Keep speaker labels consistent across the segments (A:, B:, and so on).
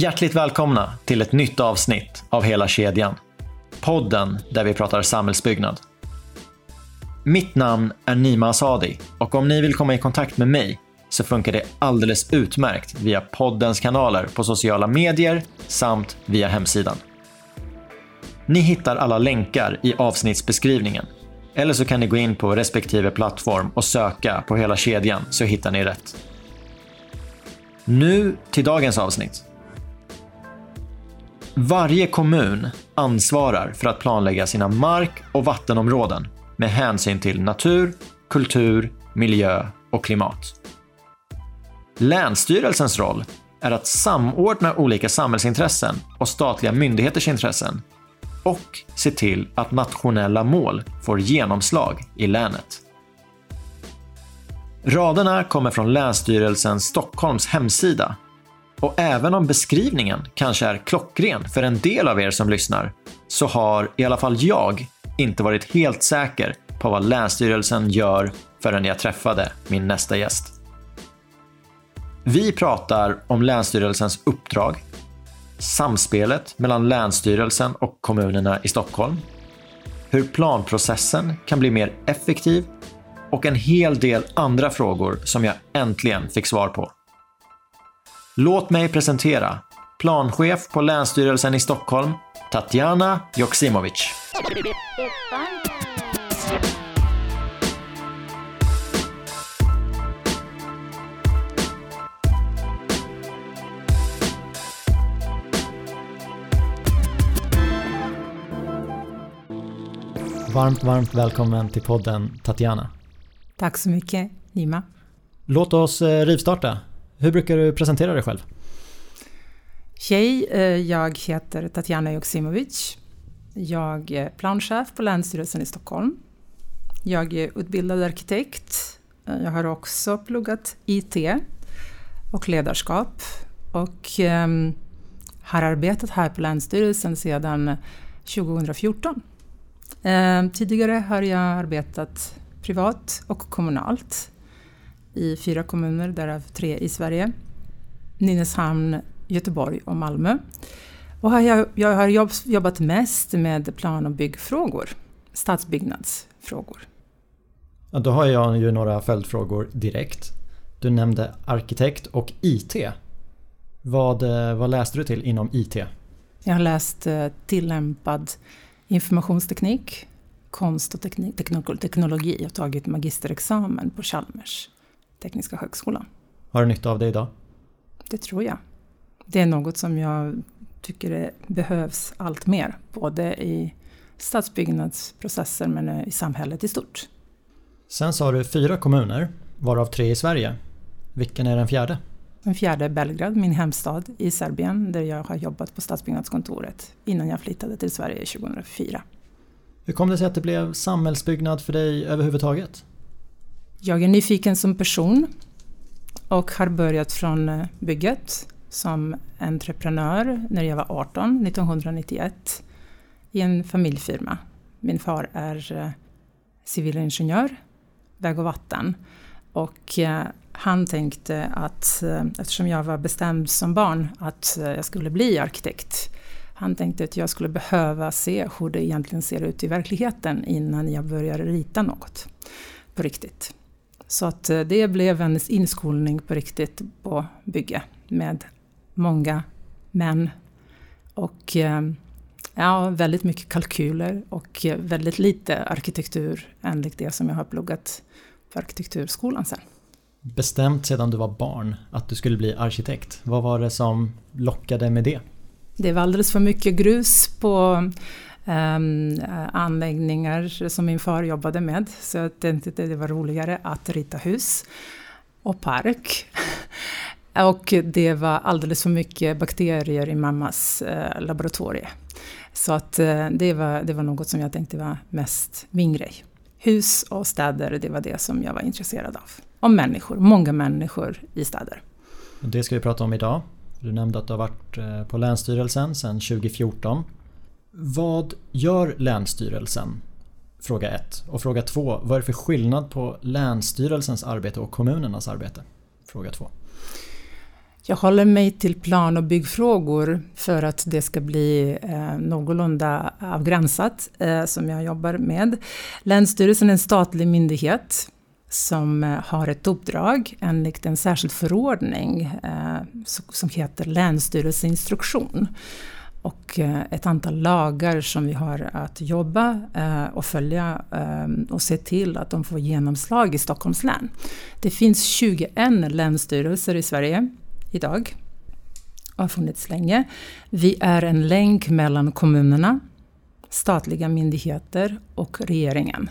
A: Hjärtligt välkomna till ett nytt avsnitt av Hela kedjan. Podden där vi pratar samhällsbyggnad. Mitt namn är Nima Asadi och om ni vill komma i kontakt med mig så funkar det alldeles utmärkt via poddens kanaler på sociala medier samt via hemsidan. Ni hittar alla länkar i avsnittsbeskrivningen. Eller så kan ni gå in på respektive plattform och söka på hela kedjan så hittar ni rätt. Nu till dagens avsnitt. Varje kommun ansvarar för att planlägga sina mark och vattenområden med hänsyn till natur, kultur, miljö och klimat. Länsstyrelsens roll är att samordna olika samhällsintressen och statliga myndigheters intressen och se till att nationella mål får genomslag i länet. Raderna kommer från Länsstyrelsen Stockholms hemsida och även om beskrivningen kanske är klockren för en del av er som lyssnar, så har i alla fall jag inte varit helt säker på vad Länsstyrelsen gör förrän jag träffade min nästa gäst. Vi pratar om Länsstyrelsens uppdrag, samspelet mellan Länsstyrelsen och kommunerna i Stockholm, hur planprocessen kan bli mer effektiv och en hel del andra frågor som jag äntligen fick svar på. Låt mig presentera planchef på Länsstyrelsen i Stockholm, Tatjana Joksimovic. Varmt, varmt välkommen till podden Tatjana.
B: Tack så mycket, Nima.
A: Låt oss eh, rivstarta. Hur brukar du presentera dig själv?
B: Tjej, eh, jag heter Tatjana Joksimovic. Jag är planchef på Länsstyrelsen i Stockholm. Jag är utbildad arkitekt. Eh, jag har också pluggat IT och ledarskap och ehm, har arbetat här på Länsstyrelsen sedan 2014. Ehm, tidigare har jag arbetat privat och kommunalt i fyra kommuner, därav tre i Sverige. Nynäshamn, Göteborg och Malmö. Och jag, jag har jobb, jobbat mest med plan och byggfrågor, stadsbyggnadsfrågor.
A: Ja, då har jag ju några följdfrågor direkt. Du nämnde arkitekt och IT. Vad, eh, vad läste du till inom IT?
B: Jag har läst eh, tillämpad informationsteknik, konst och teknik, teknologi och tagit magisterexamen på Chalmers Tekniska högskolan.
A: Har du nytta av det idag?
B: Det tror jag. Det är något som jag tycker det behövs allt mer, både i stadsbyggnadsprocesser men i samhället i stort.
A: Sen sa du fyra kommuner, varav tre i Sverige. Vilken är den fjärde?
B: Den fjärde är Belgrad, min hemstad i Serbien, där jag har jobbat på stadsbyggnadskontoret innan jag flyttade till Sverige 2004.
A: Hur kom det sig att det blev samhällsbyggnad för dig överhuvudtaget?
B: Jag är nyfiken som person och har börjat från eh, bygget som entreprenör när jag var 18, 1991, i en familjefirma. Min far är eh, civilingenjör, väg och vatten. Och eh, han tänkte att, eftersom jag var bestämd som barn att jag skulle bli arkitekt, han tänkte att jag skulle behöva se hur det egentligen ser ut i verkligheten innan jag börjar rita något på riktigt. Så att eh, det blev en inskolning på riktigt på bygge med många män och eh, ja, väldigt mycket kalkyler och väldigt lite arkitektur enligt det som jag har pluggat på arkitekturskolan sen.
A: Bestämt sedan du var barn att du skulle bli arkitekt. Vad var det som lockade med det?
B: Det var alldeles för mycket grus på Ehm, anläggningar som min far jobbade med. Så jag tänkte att det var roligare att rita hus och park. och det var alldeles för mycket bakterier i mammas uh, laboratorie. Så att eh, det, var, det var något som jag tänkte var mest min grej. Hus och städer, det var det som jag var intresserad av. Och människor, många människor i städer.
A: Det ska vi prata om idag. Du nämnde att du har varit eh, på Länsstyrelsen sedan 2014. Vad gör Länsstyrelsen? Fråga 1. Och fråga 2. Vad är det för skillnad på Länsstyrelsens arbete och kommunernas arbete? Fråga 2.
B: Jag håller mig till plan och byggfrågor för att det ska bli eh, någorlunda avgränsat eh, som jag jobbar med. Länsstyrelsen är en statlig myndighet som eh, har ett uppdrag enligt en särskild förordning eh, som heter Länsstyrelseinstruktion och eh, ett antal lagar som vi har att jobba eh, och följa eh, och se till att de får genomslag i Stockholms län. Det finns 21 länsstyrelser i Sverige idag och har funnits länge. Vi är en länk mellan kommunerna, statliga myndigheter och regeringen.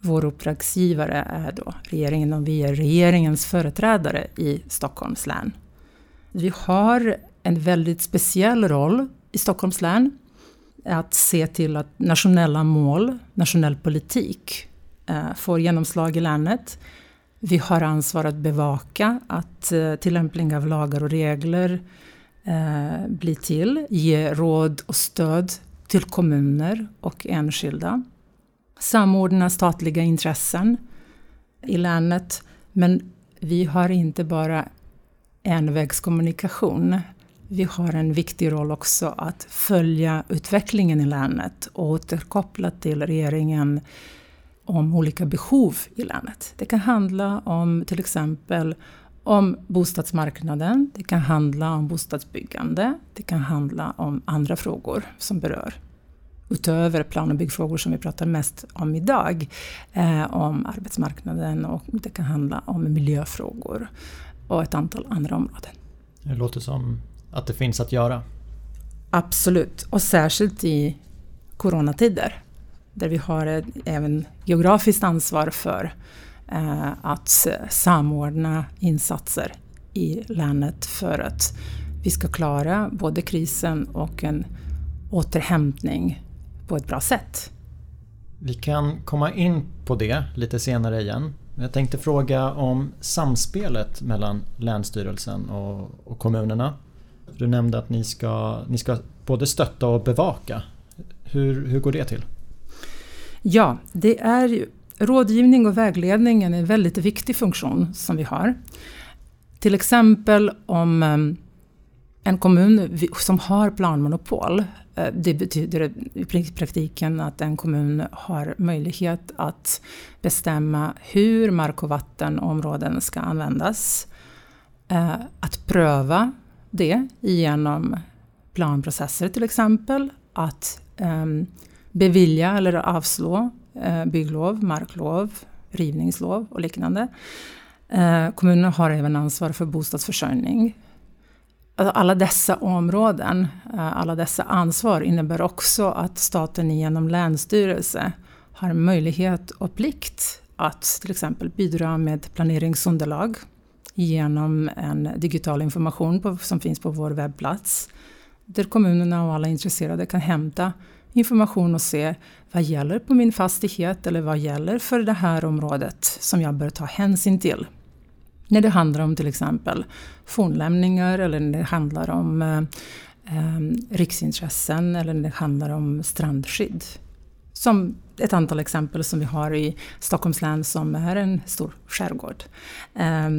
B: Vår uppdragsgivare är då regeringen och vi är regeringens företrädare i Stockholms län. Vi har en väldigt speciell roll i Stockholms län att se till att nationella mål, nationell politik eh, får genomslag i länet. Vi har ansvar att bevaka att eh, tillämpning av lagar och regler eh, blir till, ge råd och stöd till kommuner och enskilda. Samordna statliga intressen i länet. Men vi har inte bara envägskommunikation. Vi har en viktig roll också att följa utvecklingen i länet och återkoppla till regeringen om olika behov i länet. Det kan handla om till exempel om bostadsmarknaden, det kan handla om bostadsbyggande, det kan handla om andra frågor som berör utöver plan och byggfrågor som vi pratar mest om idag, eh, om arbetsmarknaden och det kan handla om miljöfrågor och ett antal andra områden.
A: Det låter som att det finns att göra.
B: Absolut, och särskilt i coronatider där vi har ett, även geografiskt ansvar för eh, att samordna insatser i länet för att vi ska klara både krisen och en återhämtning på ett bra sätt.
A: Vi kan komma in på det lite senare igen. Jag tänkte fråga om samspelet mellan Länsstyrelsen och, och kommunerna. Du nämnde att ni ska, ni ska både stötta och bevaka. Hur, hur går det till?
B: Ja, det är ju, rådgivning och vägledning är en väldigt viktig funktion som vi har. Till exempel om ehm, en kommun som har planmonopol. Eh, det betyder i praktiken att en kommun har möjlighet att bestämma hur mark och vattenområden ska användas. Eh, att pröva det genom planprocesser till exempel. Att eh, bevilja eller avslå eh, bygglov, marklov, rivningslov och liknande. Eh, kommunerna har även ansvar för bostadsförsörjning. Alltså alla dessa områden, eh, alla dessa ansvar innebär också att staten genom länsstyrelse har möjlighet och plikt att till exempel bidra med planeringsunderlag genom en digital information på, som finns på vår webbplats. Där kommunerna och alla intresserade kan hämta information och se vad gäller på min fastighet eller vad gäller för det här området som jag bör ta hänsyn till. När det handlar om till exempel fornlämningar eller när det handlar om eh, eh riksintressen eller när det handlar om strandskydd. Som ett antal exempel som vi har i Stockholms län som är en stor skärgård. Eh,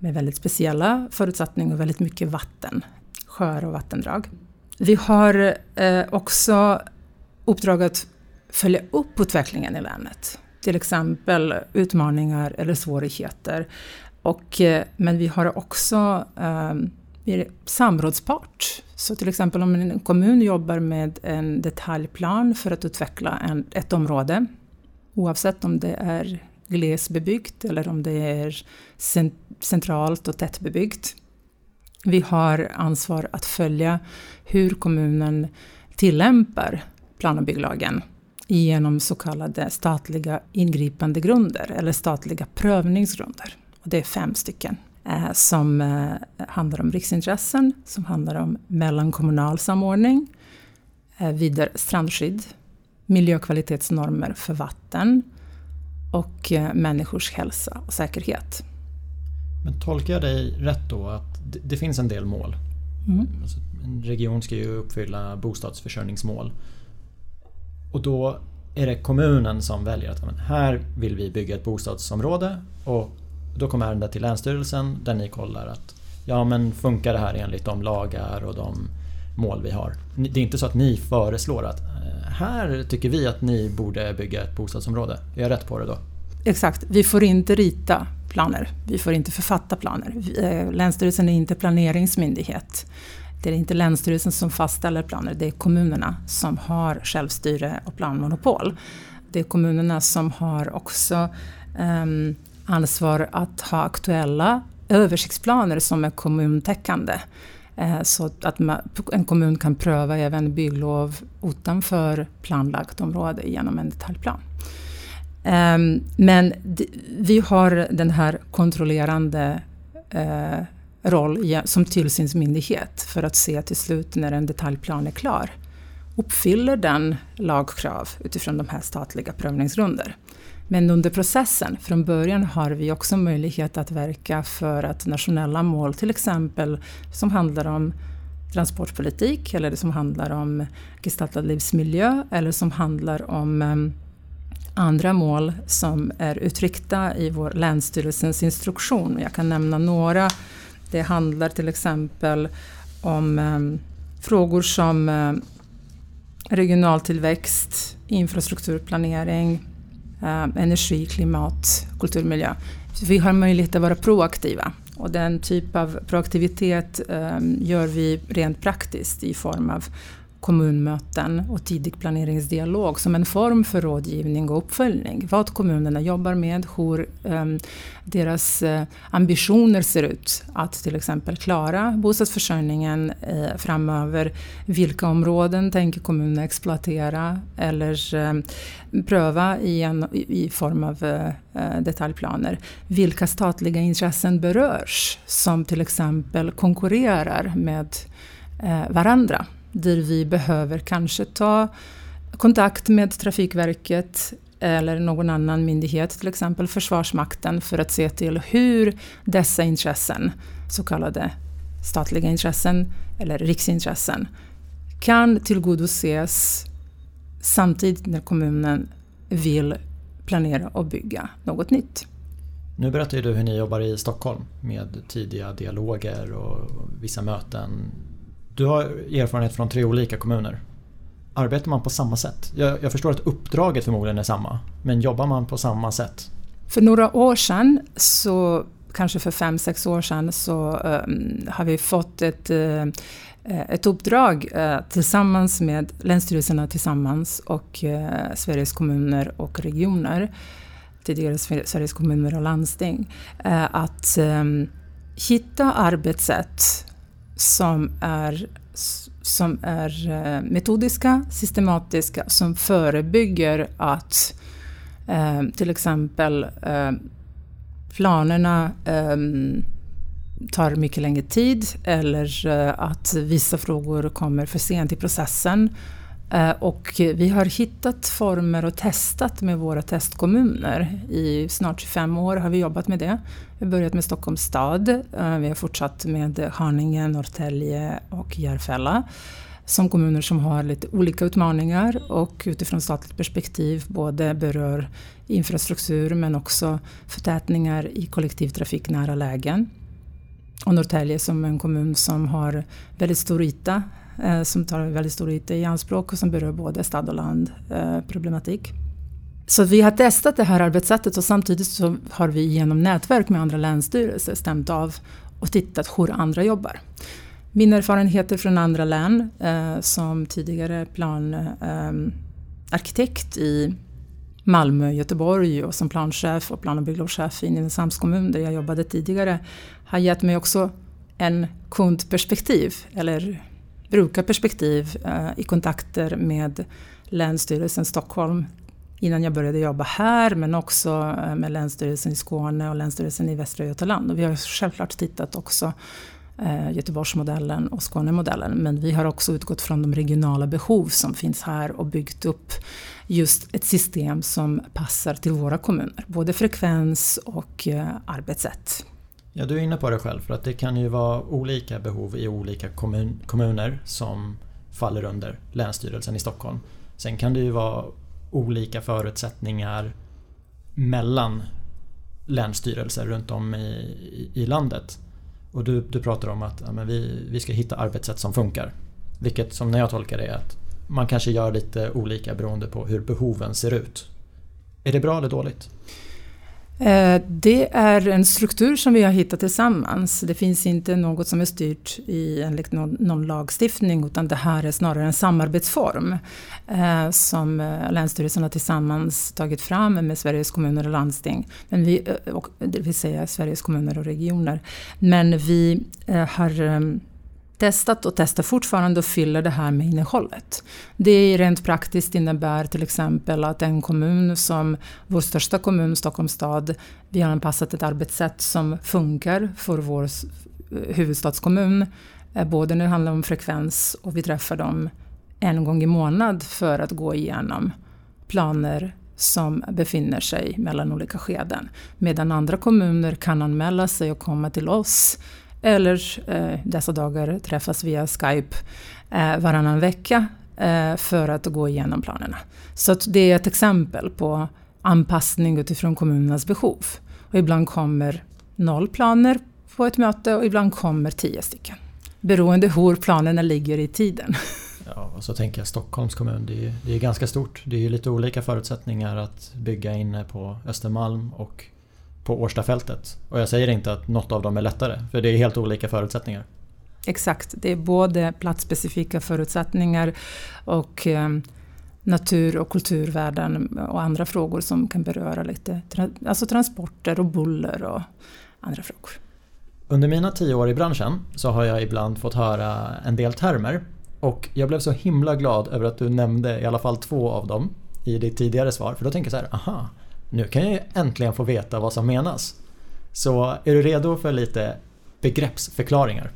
B: med väldigt speciella förutsättningar och väldigt mycket vatten, sjöar och vattendrag. Vi har eh, också uppdrag att följa upp utvecklingen i länet. Till exempel utmaningar eller svårigheter. Och, eh, men vi har också eh, vi är samrådspart. Så till exempel om en kommun jobbar med en detaljplan för att utveckla en, ett område, oavsett om det är glesbebyggt eller om det är centralt och tättbebyggt. Vi har ansvar att följa hur kommunen tillämpar plan och bygglagen genom så kallade statliga ingripande grunder eller statliga prövningsgrunder. Och det är fem stycken eh, som eh, handlar om riksintressen, som handlar om mellankommunal samordning, eh, vidare strandskydd, miljökvalitetsnormer för vatten, och eh, människors hälsa och säkerhet.
A: Men tolkar jag dig rätt då att det finns en del mål? Mm. Alltså, en region ska ju uppfylla bostadsförsörjningsmål. Och då är det kommunen som väljer att här vill vi bygga ett bostadsområde och då kommer ärendet till Länsstyrelsen där ni kollar att ja men funkar det här enligt de lagar och de mål vi har? Det är inte så att ni föreslår att här tycker vi att ni borde bygga ett bostadsområde. Är jag rätt på det då?
B: Exakt, vi får inte rita planer. Vi får inte författa planer. Eh, Länsstyrelsen är inte planeringsmyndighet. Det är inte Länsstyrelsen som fastställer planer, det är kommunerna som har självstyre och planmonopol. Det är kommunerna som har också um, ansvar att ha aktuella översiktsplaner som är kommuntäckande. Eh, så att man, en kommun kan pröva även bygglov utanför planlagt område genom en detaljplan. Ehm, men vi har den här kontrollerande eh, roll som tillsynsmyndighet för att se till slut när en detaljplan är klar. Uppfyller den lagkrav utifrån de här statliga prövningsgrunder? Men under processen, från början, har vi också möjlighet att verka för att nationella mål, till exempel som handlar om transportpolitik eller som handlar om gestaltad livsmiljö eller som handlar om ehm, andra mål som är uttryckta i vår Länsstyrelsens instruktion. Jag kan nämna några det handlar till exempel om ehm, frågor som ehm, regional tillväxt, infrastrukturplanering, Eh, energi, klimat, kulturmiljö. Så vi har möjlighet att vara proaktiva och den typ av proaktivitet ehm, gör vi rent praktiskt i form av kommunmöten och tidig planeringsdialog som en form för rådgivning och uppföljning. Vad kommunerna jobbar med, hur um, deras uh, ambitioner ser ut att till exempel klara bostadsförsörjningen uh, framöver. Vilka områden tänker kommunerna exploatera eller eh, pröva i, en, i form av detaljplaner. Vilka statliga intressen berörs som till exempel konkurrerar med varandra där vi behöver kanske ta kontakt med Trafikverket eller någon annan myndighet, till exempel Försvarsmakten, för att se till hur dessa intressen, så kallade statliga intressen eller riksintressen, kan tillgodoses samtidigt när kommunen vill planera och bygga något nytt.
A: Nu berättar ju du hur ni jobbar i Stockholm med tidiga dialoger och vissa möten du har erfarenhet från tre olika kommuner. Arbetar man på samma sätt? Jag, jag förstår att uppdraget förmodligen är samma, men jobbar man på samma sätt?
B: För några år sedan, så, kanske för fem, sex år sedan, så um, har vi fått ett, uh, ett uppdrag uh, tillsammans med länsstyrelserna tillsammans och uh, Sveriges kommuner och regioner, tidigare Sveriges kommuner och landsting, att um, hitta arbetssätt som är, som är eh, metodiska, systematiska, som förebygger att eh, till exempel eh, planerna eh, tar mycket längre tid eller eh, att vissa frågor kommer för sent i processen. Eh, och vi har hittat former och testat med våra testkommuner. I snart 25 år har vi jobbat med det. Vi har börjat med Stockholms stad. Eh, vi har fortsatt med Haninge, Norrtälje och Järfälla som kommuner som har lite olika utmaningar och utifrån statligt perspektiv både berör infrastruktur men också förtätningar i kollektivtrafiknära lägen. Och Norrtälje som en kommun som har väldigt stor yta eh, som tar väldigt stor yta i anspråk och som berör både stad och land eh, problematik. Så vi har testat det här arbetssättet och samtidigt så har vi genom nätverk med andra länsstyrelser stämt av och tittat hur andra jobbar. Mina erfarenheter från andra län eh, som tidigare planarkitekt eh, i Malmö, Göteborg och som planchef och plan och bygglovschef i Nynäshamns kommun där jag jobbade tidigare har gett mig också en kundperspektiv eller brukarperspektiv eh, i kontakter med Länsstyrelsen Stockholm innan jag började jobba här men också eh, med Länsstyrelsen i Skåne och Länsstyrelsen i Västra Götaland. Och vi har självklart tittat också eh, Göteborgsmodellen och Skånemodellen men vi har också utgått från de regionala behov som finns här och byggt upp just ett system som passar till våra kommuner. Både frekvens och eh, arbetssätt.
A: Ja, du är inne på det själv för att det kan ju vara olika behov i olika kommun, kommuner som faller under Länsstyrelsen i Stockholm. Sen kan det ju vara olika förutsättningar mellan länsstyrelser runt om i, i landet. Och du, du pratar om att ja, men vi, vi ska hitta arbetssätt som funkar. Vilket som när jag tolkar det är att man kanske gör lite olika beroende på hur behoven ser ut. Är det bra eller dåligt?
B: Eh, det är en struktur som vi har hittat tillsammans. Det finns inte något som är styrt i, enligt någon, någon lagstiftning utan det här är snarare en samarbetsform eh, som eh, länsstyrelserna tillsammans tagit fram med Sveriges kommuner och landsting. Men vi, eh, och, det vill säga Sveriges kommuner och regioner. Men vi eh, har eh, testat och testar fortfarande och fyller det här med innehållet. Det rent praktiskt innebär till exempel att en kommun som vår största kommun, Stockholms stad, vi har anpassat ett arbetssätt som funkar för vår eh, huvudstadskommun. Eh, både när det handlar om frekvens och vi träffar dem en gång i månad för att gå igenom planer som befinner sig mellan olika skeden. Medan andra kommuner kan anmäla sig och komma till oss eller eh, dessa dagar träffas via Skype eh, varannan vecka eh, för att gå igenom planerna. Så det är ett exempel på anpassning utifrån kommunernas behov. Och ibland kommer noll planer på ett möte och ibland kommer tio stycken. Beroende hur planerna ligger i tiden.
A: Ja, och så tänker jag Stockholms kommun, det är, det är ganska stort. Det är ju lite olika förutsättningar att bygga inne på Östermalm och på Årstafältet. Och jag säger inte att något av dem är lättare, för det är helt olika förutsättningar.
B: Exakt, det är både platsspecifika förutsättningar och eh, natur och kulturvärden och andra frågor som kan beröra lite, alltså transporter och buller och andra frågor.
A: Under mina tio år i branschen så har jag ibland fått höra en del termer och jag blev så himla glad över att du nämnde i alla fall två av dem i ditt tidigare svar för då tänker jag så här, aha, nu kan jag äntligen få veta vad som menas. Så är du redo för lite begreppsförklaringar?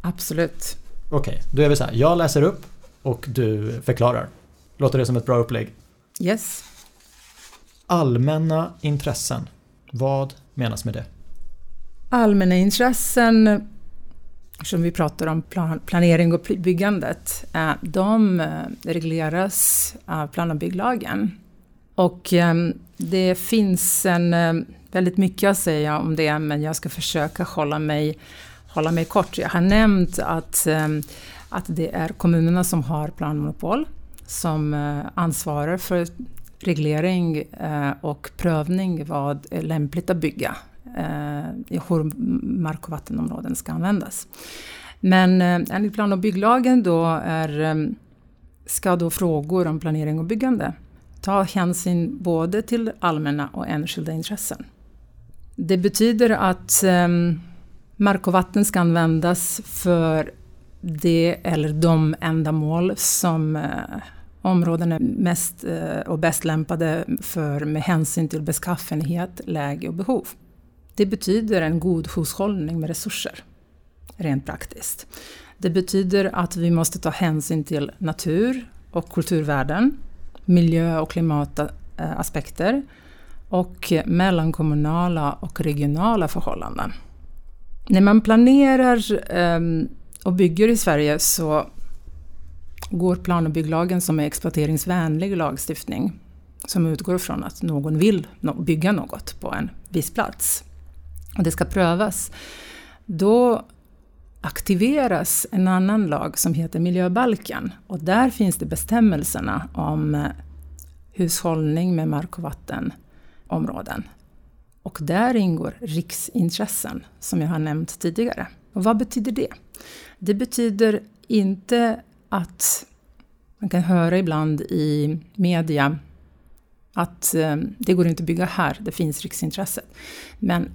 B: Absolut.
A: Okej, okay, då är vi så här. Jag läser upp och du förklarar. Låter det som ett bra upplägg?
B: Yes.
A: Allmänna intressen. Vad menas med det?
B: Allmänna intressen, som vi pratar om planering och byggandet, eh, de eh, regleras av plan och bygglagen. Och ehm, det finns en, ehm, väldigt mycket att säga om det, men jag ska försöka hålla mig, hålla mig kort. Jag har nämnt att, ehm, att det är kommunerna som har planmonopol, som eh, ansvarar för reglering eh, och prövning vad är lämpligt att bygga eh, i hur mark och vattenområden ska användas. Men enligt plan och bygglagen då är, ska då frågor om planering och byggande ta hänsyn både till allmänna och enskilda intressen. Det betyder att ehm, mark och vatten ska användas för det eller de ändamål som eh, områdena är mest eh, och bäst lämpade för med hänsyn till beskaffenhet, läge och behov. Det betyder en god hushållning med resurser, rent praktiskt. Det betyder att vi måste ta hänsyn till natur och kulturvärden miljö och klimataspekter och mellankommunala och regionala förhållanden. När man planerar ehm, och bygger i Sverige så går plan och bygglagen som är exploateringsvänlig lagstiftning som utgår från att någon vill bygga något på en viss plats och det ska prövas. Då aktiveras en annan lag som heter miljöbalken. Och där finns det bestämmelserna om eh, hushållning med mark och vattenområden. Och där ingår riksintressen, som jag har nämnt tidigare. Och vad betyder det? Det betyder inte att man kan höra ibland i media att eh, det går inte att bygga här, det finns riksintresset. Men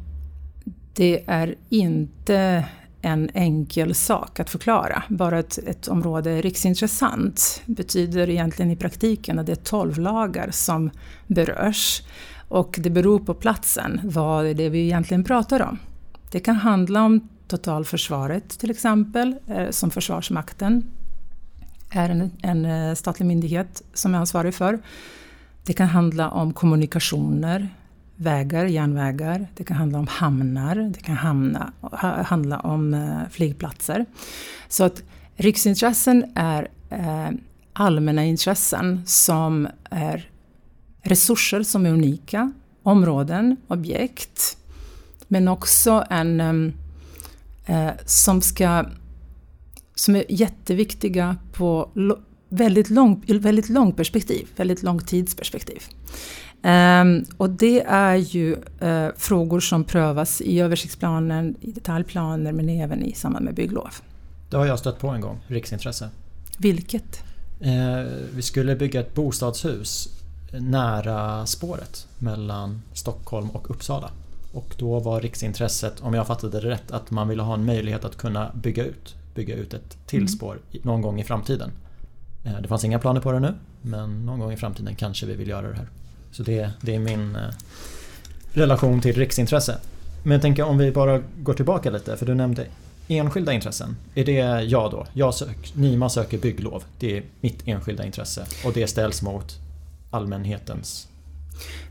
B: det är inte en enkel sak att förklara. Bara att ett område är riksintressant betyder egentligen i praktiken att det är tolv lagar som berörs. Och det beror på platsen, vad är det vi egentligen pratar om. Det kan handla om totalförsvaret till exempel, eh, som Försvarsmakten är en, en eh, statlig myndighet som är ansvarig för. Det kan handla om kommunikationer, vägar, järnvägar, det kan handla om hamnar, det kan hamna, handla om eh, flygplatser. Så att riksintressen är eh, allmänna intressen som är resurser som är unika, områden, objekt, men också en, eh, eh som, ska, som är jätteviktiga på väldigt långt väldigt lång perspektiv, väldigt långt tidsperspektiv. Um, och det är ju uh, frågor som prövas i översiktsplanen, i detaljplaner men även i samband med bygglov.
A: Det har jag stött på en gång, riksintresse.
B: Vilket?
A: Uh, vi skulle bygga ett bostadshus nära spåret mellan Stockholm och Uppsala. Och då var riksintresset, om jag fattade det rätt, att man ville ha en möjlighet att kunna bygga ut, bygga ut ett till mm. spår någon gång i framtiden. Uh, det fanns inga planer på det nu, men någon gång i framtiden kanske vi vill göra det här. Så det, det är min eh, relation till riksintresse. Men jag tänker om vi bara går tillbaka lite, för du nämnde enskilda intressen. Är det jag då? Jag sök, Nima söker bygglov. Det är mitt enskilda intresse och det ställs mot allmänhetens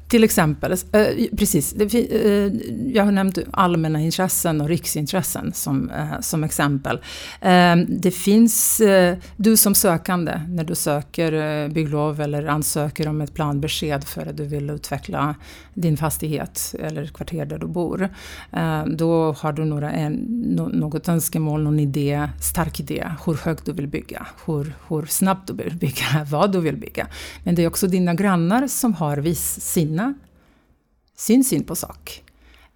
B: till exempel, eh, precis, eh, jag har nämnt allmänna intressen och riksintressen som, eh, som exempel. Eh, det finns, eh, du som sökande, när du söker eh, bygglov eller ansöker om ett planbesked för att du vill utveckla din fastighet eller kvarter där du bor. då har du några, en, något önskemål, någon idé, stark idé, hur högt du vill bygga, hur, hur snabbt du vill bygga, vad du vill bygga. Men det är också dina grannar som har viss sina sin syn på sak.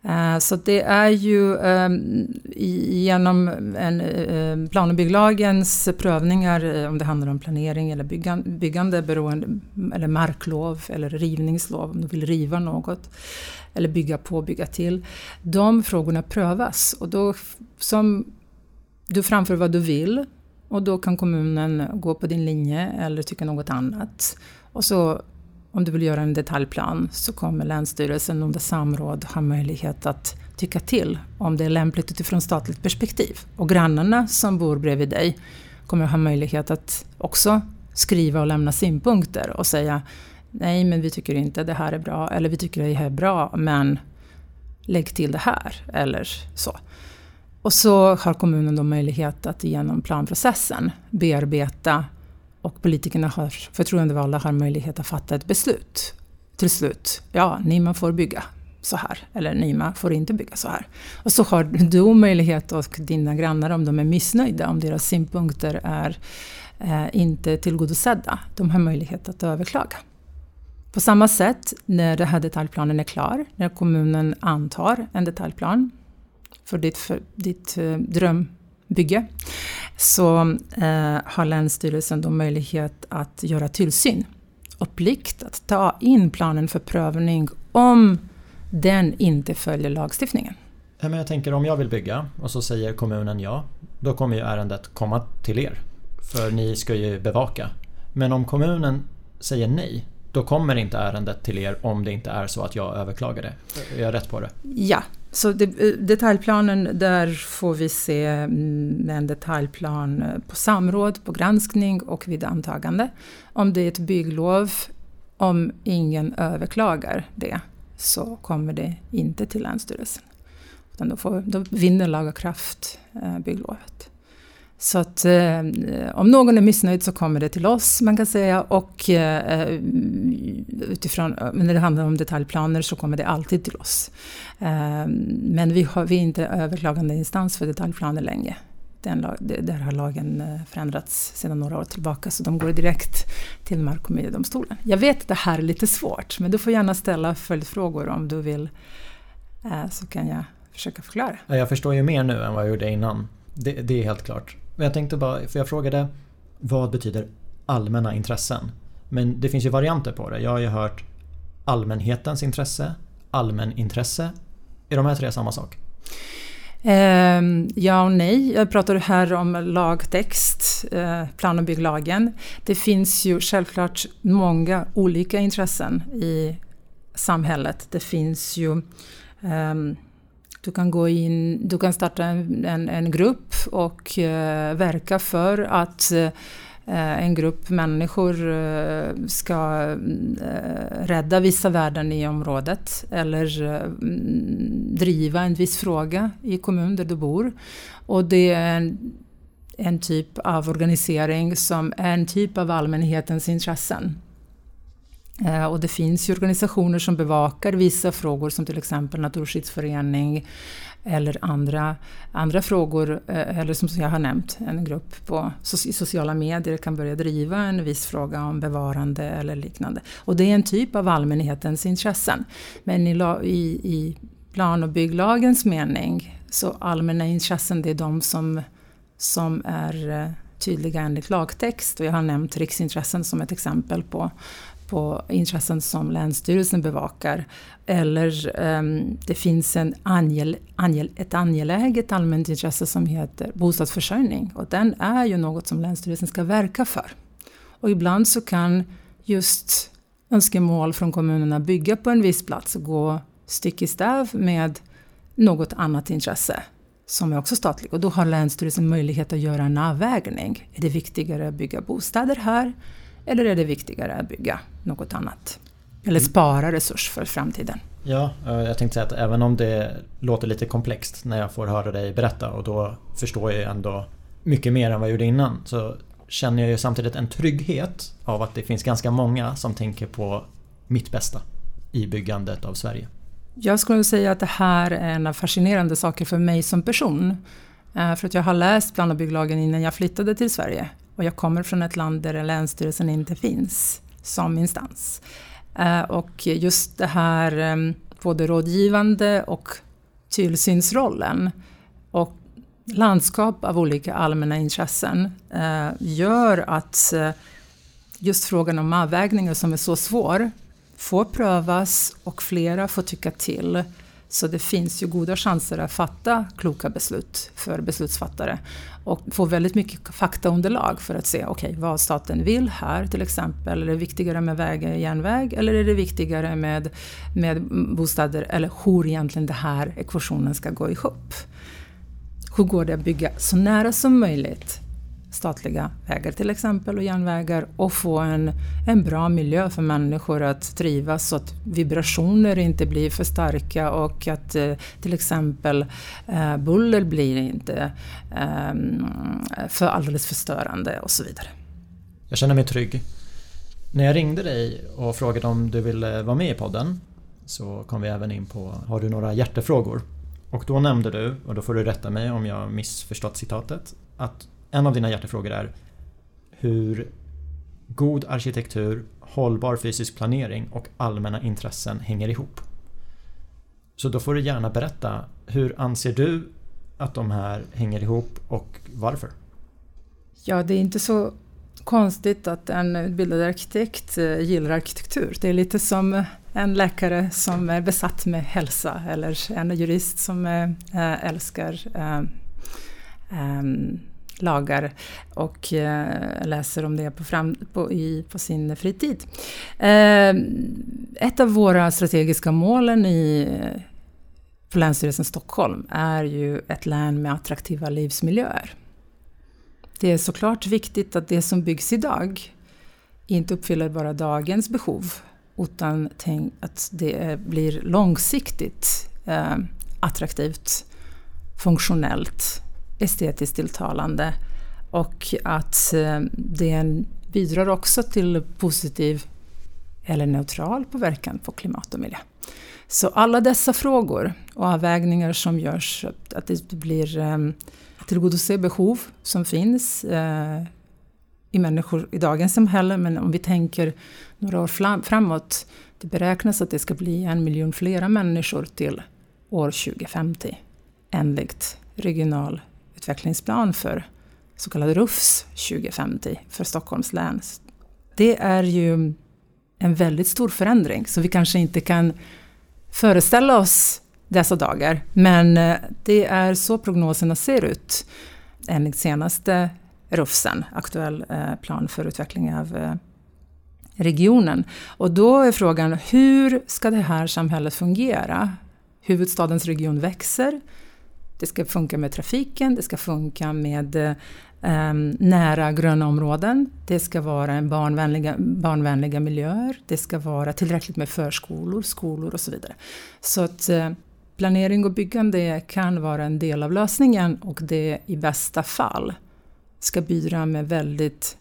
B: Eh, så det är ju ehm, genom en, ehm, plan och bygglagens prövningar, eh, om det handlar om planering eller byggande, beroende, eller marklov eller rivningslov, om du vill riva något, eller bygga på, bygga till. De frågorna prövas och då som du framför vad du vill och då kan kommunen gå på din linje eller tycka något annat. Och så om du vill göra en detaljplan så kommer Länsstyrelsen under samråd ha möjlighet att tycka till om det är lämpligt utifrån statligt perspektiv. Och grannarna som bor bredvid dig kommer ha möjlighet att också skriva och lämna synpunkter och säga nej men vi tycker inte det här är bra eller vi tycker det här är bra men lägg till det här eller så. Och så har kommunen då möjlighet att genom planprocessen bearbeta och politikerna har, förtroendevalda har möjlighet att fatta ett beslut. Till slut, ja, Nima får bygga så här, eller Nima får inte bygga så här. Och så har du möjlighet och dina grannar, om de är missnöjda, om deras synpunkter är eh, inte tillgodosedda, de har möjlighet att överklaga. På samma sätt när den här detaljplanen är klar, när kommunen antar en detaljplan för ditt, för ditt eh, drömbygge, så eh, har Länsstyrelsen då möjlighet att göra tillsyn och plikt att ta in planen för prövning om den inte följer lagstiftningen.
A: Men jag tänker om jag vill bygga och så säger kommunen ja, då kommer ju ärendet komma till er. För ni ska ju bevaka. Men om kommunen säger nej, då kommer inte ärendet till er om det inte är så att jag överklagar det. Är jag rätt på det?
B: Ja, så det, eh, detaljplanen, där får vi se mm, en detaljplan eh, på samråd, på granskning och vid antagande. Om det är ett bygglov, om ingen överklagar det, så kommer det inte till Länsstyrelsen. Utan då, får, då vinner laga kraft eh, bygglovet. Så att eh, om någon är missnöjd så kommer det till oss, man kan säga. Och eh, eh utifrån, eh, när det handlar om detaljplaner så kommer det alltid till oss. Eh, men vi, har, vi är inte överklagande instans för detaljplaner längre. Den, där har lagen eh, förändrats sedan några år tillbaka så de går direkt till Mark och miljödomstolen. Jag vet att det här är lite svårt men du får gärna ställa följdfrågor om du vill. Eh, så kan jag försöka förklara.
A: Jag förstår ju mer nu än vad jag gjorde innan. Det, det är helt klart. Men jag tänkte bara, för jag frågade vad betyder allmänna intressen? Men det finns ju varianter på det. Jag har ju hört allmänhetens intresse, allmänintresse. Är de här tre samma sak?
B: Ehm, ja och nej. Jag pratar här om lagtext, eh, plan och bygglagen. Det finns ju självklart många olika intressen i samhället. Det finns ju um, du kan, gå in, du kan starta en, en, en grupp och uh, verka för att uh, en grupp människor uh, ska rädda vissa värden i området eller mm, driva en viss fråga i kommunen där du bor. Och det är en, en typ av organisering som är en typ av allmänhetens intressen. Eh, och det finns ju organisationer som bevakar vissa frågor som till exempel Naturskyddsförening eller andra, andra frågor, eh, eller som jag har nämnt, en grupp på i sociala medier kan börja driva en viss fråga om bevarande eller liknande. Och det är en typ av allmänhetens intressen. Men i, i, i plan och bygglagens mening så allmänna intressen det är de som, som är eh, tydliga enligt lagtext. Och jag har nämnt riksintressen som ett exempel på, på intressen som Länsstyrelsen bevakar. Eller um, det finns en angel, angel, ett angeläget allmänt intresse som heter bostadsförsörjning. Och den är ju något som Länsstyrelsen ska verka för. Och ibland så kan just önskemål från kommunerna bygga på en viss plats och gå stick i stäv med något annat intresse som är också statligt. Och då har Länsstyrelsen möjlighet att göra en avvägning. Är det viktigare att bygga bostäder här eller är det viktigare att bygga något annat? Eller spara resurs för framtiden.
A: Ja, jag tänkte säga att även om det låter lite komplext när jag får höra dig berätta och då förstår jag ändå mycket mer än vad jag gjorde innan så känner jag ju samtidigt en trygghet av att det finns ganska många som tänker på mitt bästa i byggandet av Sverige.
B: Jag skulle säga att det här är en av fascinerande saker för mig som person. Eh, för att jag har läst plan och bygglagen innan jag flyttade till Sverige. Och jag kommer från ett land där Länsstyrelsen inte finns som instans. Eh, och just det här ehm, både rådgivande och tillsynsrollen och landskap av olika allmänna intressen eh, gör att eh, just frågan om avvägningar som är så svår får prövas och flera får tycka till. Så det finns ju goda chanser att fatta kloka beslut för beslutsfattare och få väldigt mycket faktaunderlag för att se okay, vad staten vill här till exempel. Är det viktigare med väg och järnväg eller är det viktigare med, med bostäder eller hur egentligen den här ekvationen ska gå ihop? Hur går det att bygga så nära som möjligt statliga vägar till exempel och järnvägar och få en, en bra miljö för människor att trivas så att vibrationer inte blir för starka och att eh, till exempel eh, buller blir inte eh, för alldeles förstörande och så vidare.
A: Jag känner mig trygg. När jag ringde dig och frågade om du ville vara med i podden så kom vi även in på Har du några hjärtefrågor? Och då nämnde du, och då får du rätta mig om jag missförstått citatet, att en av dina hjärtefrågor är hur god arkitektur, hållbar fysisk planering och allmänna intressen hänger ihop. Så då får du gärna berätta, hur anser du att de här hänger ihop och varför?
B: Ja, det är inte så konstigt att en utbildad arkitekt eh, gillar arkitektur. Det är lite som en läkare som är besatt med hälsa eller en jurist som eh, eh, älskar um, lagar och eh, läser om det på, fram, på, i, på sin fritid. Eh, ett av våra strategiska målen i eh, för Länsstyrelsen Stockholm är ju ett län med attraktiva livsmiljöer. Det är såklart viktigt att det som byggs idag inte uppfyller bara dagens behov utan att det blir långsiktigt eh, attraktivt, funktionellt estetiskt tilltalande och att eh, det bidrar också till positiv eller neutral påverkan på klimat och miljö. Så alla dessa frågor och avvägningar som görs, att det blir eh, att tillgodose behov som finns eh, i människor i dagens samhälle, men om vi tänker några år framåt, det beräknas att det ska bli en miljon flera människor till år 2050 enligt regional utvecklingsplan för så kallad RUFS 2050 för Stockholms län. Det är ju en väldigt stor förändring så vi kanske inte kan föreställa oss dessa dagar. Men eh, det är så prognoserna ser ut enligt senaste RUFSen, aktuell eh, plan för utveckling av eh, regionen. Och då är frågan, hur ska det här samhället fungera? Huvudstadens region växer, det ska funka med trafiken, det ska funka med eh, nära gröna områden. Det ska vara en barnvänliga, barnvänliga miljöer. Det ska vara tillräckligt med förskolor, skolor och så vidare. Så att eh, planering och byggande kan vara en del av lösningen och det i bästa fall ska bidra med väldigt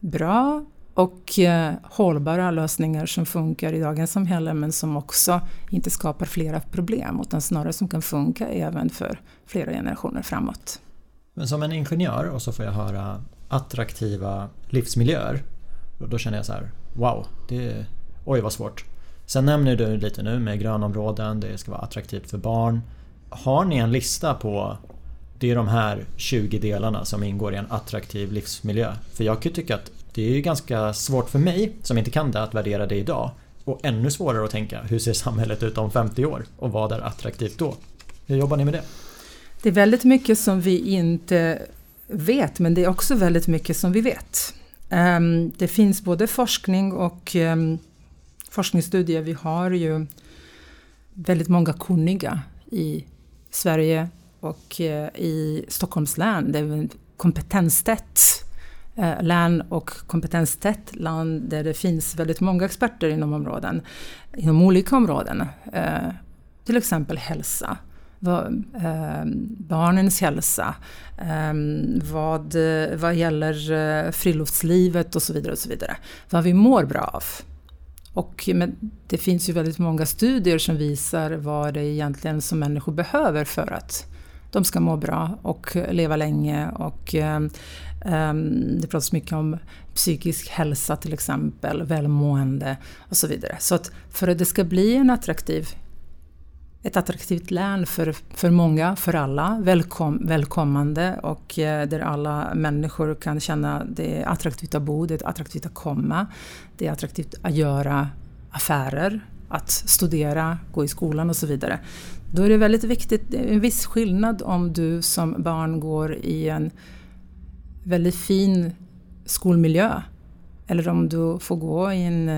B: bra och eh, hållbara lösningar som funkar i dagens samhälle men som också inte skapar flera problem utan snarare som kan funka även för flera generationer framåt.
A: Men som en ingenjör och så får jag höra attraktiva livsmiljöer. Då känner jag så här, wow, det, oj vad svårt. Sen nämner du lite nu med grönområden, det ska vara attraktivt för barn. Har ni en lista på det är de här 20 delarna som ingår i en attraktiv livsmiljö. För jag kan tycka att det är ganska svårt för mig som inte kan det att värdera det idag. Och ännu svårare att tänka hur ser samhället ut om 50 år och vad är attraktivt då? Hur jobbar ni med det?
B: Det är väldigt mycket som vi inte vet men det är också väldigt mycket som vi vet. Ehm, det finns både forskning och ehm, forskningsstudier. Vi har ju väldigt många kunniga i Sverige och eh, i Stockholms län. Det är kompetenstätt eh, län och kompetenstätt land där det finns väldigt många experter inom områden, inom olika områden. Eh, till exempel hälsa, barnens hälsa, vad, vad gäller friluftslivet och så vidare. och så vidare. Vad vi mår bra av. Och, det finns ju väldigt många studier som visar vad det är egentligen som människor behöver för att de ska må bra och leva länge. Och, um, det pratas mycket om psykisk hälsa till exempel, välmående och så vidare. Så att för att det ska bli en attraktiv ett attraktivt län för, för många, för alla, välkom, välkommande och eh, där alla människor kan känna det är attraktivt att bo, det är attraktivt att komma, det är attraktivt att göra affärer, att studera, gå i skolan och så vidare. Då är det väldigt viktigt, en viss skillnad om du som barn går i en väldigt fin skolmiljö eller om du får gå i en,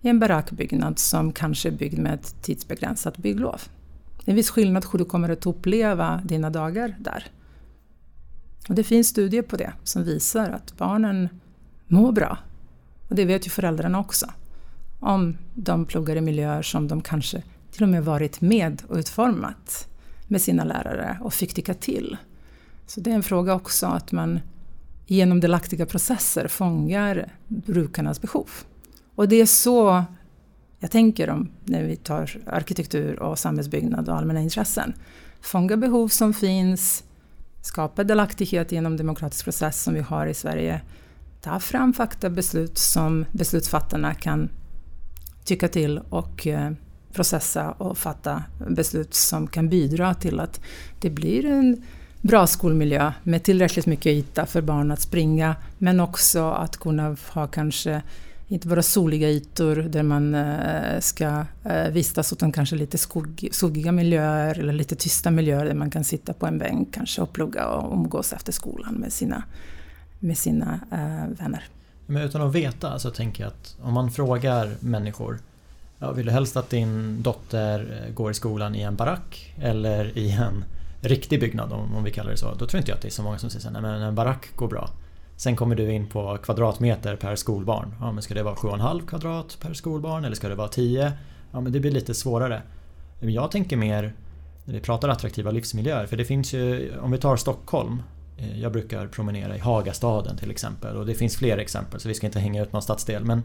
B: i en barackbyggnad som kanske är byggd med ett tidsbegränsat bygglov. Det är en viss skillnad hur du kommer att uppleva dina dagar där. Och det finns studier på det som visar att barnen mår bra. Och det vet ju föräldrarna också. Om de pluggar i miljöer som de kanske till och med varit med och utformat med sina lärare och fick tycka till. Så det är en fråga också att man genom delaktiga processer fångar brukarnas behov. Och det är så jag tänker om när vi tar arkitektur och samhällsbyggnad och allmänna intressen. Fånga behov som finns, skapa delaktighet genom demokratisk process som vi har i Sverige. Ta fram faktabeslut som beslutsfattarna kan tycka till och eh, processa och fatta beslut som kan bidra till att det blir en bra skolmiljö med tillräckligt mycket yta för barn att springa men också att kunna ha kanske inte bara soliga ytor där man eh, ska eh, vistas utan kanske lite skuggiga miljöer eller lite tysta miljöer där man kan sitta på en bänk kanske och plugga och umgås efter skolan med sina, med sina vänner.
A: Men utan att veta så tänker jag att om man frågar människor Ja, vill du helst att din dotter eh, går i skolan i en barack eller i en riktig byggnad om, vi kallar det så. Då tror inte jag att det är så många som säger att en barack går bra. Sen kommer du in på kvadratmeter per skolbarn. Ja, men ska det vara 7,5 kvadrat per skolbarn eller ska det vara 10? Ja, men det blir lite svårare. Men jag tänker mer när vi pratar attraktiva livsmiljöer. För det finns ju, om vi tar Stockholm. Eh, jag brukar promenera i Hagastaden till exempel och det finns fler exempel så vi ska inte hänga ut någon stadsdel. Men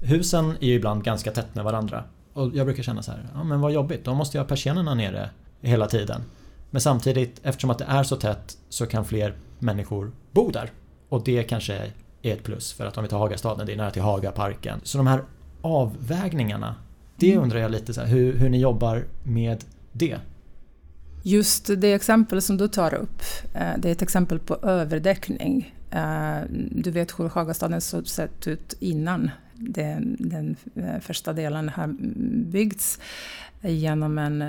A: Husen är ju ibland ganska tätt med varandra. Och jag brukar känna så här, ja men vad jobbigt, då måste jag ha persiennerna nere hela tiden. Men samtidigt, eftersom att det är så tätt så kan fler människor bo där. Och det kanske är ett plus för att om vi tar Hagastaden, det är nära till Hagaparken. Så de här avvägningarna, det mm. undrar jag lite så här, hur, hur ni jobbar med det.
B: Just det exempel som du tar upp, eh, det är ett exempel på överdäckning. Eh, du vet hur Hagastaden såg sett ut innan den, den eh, första delen har byggts genom en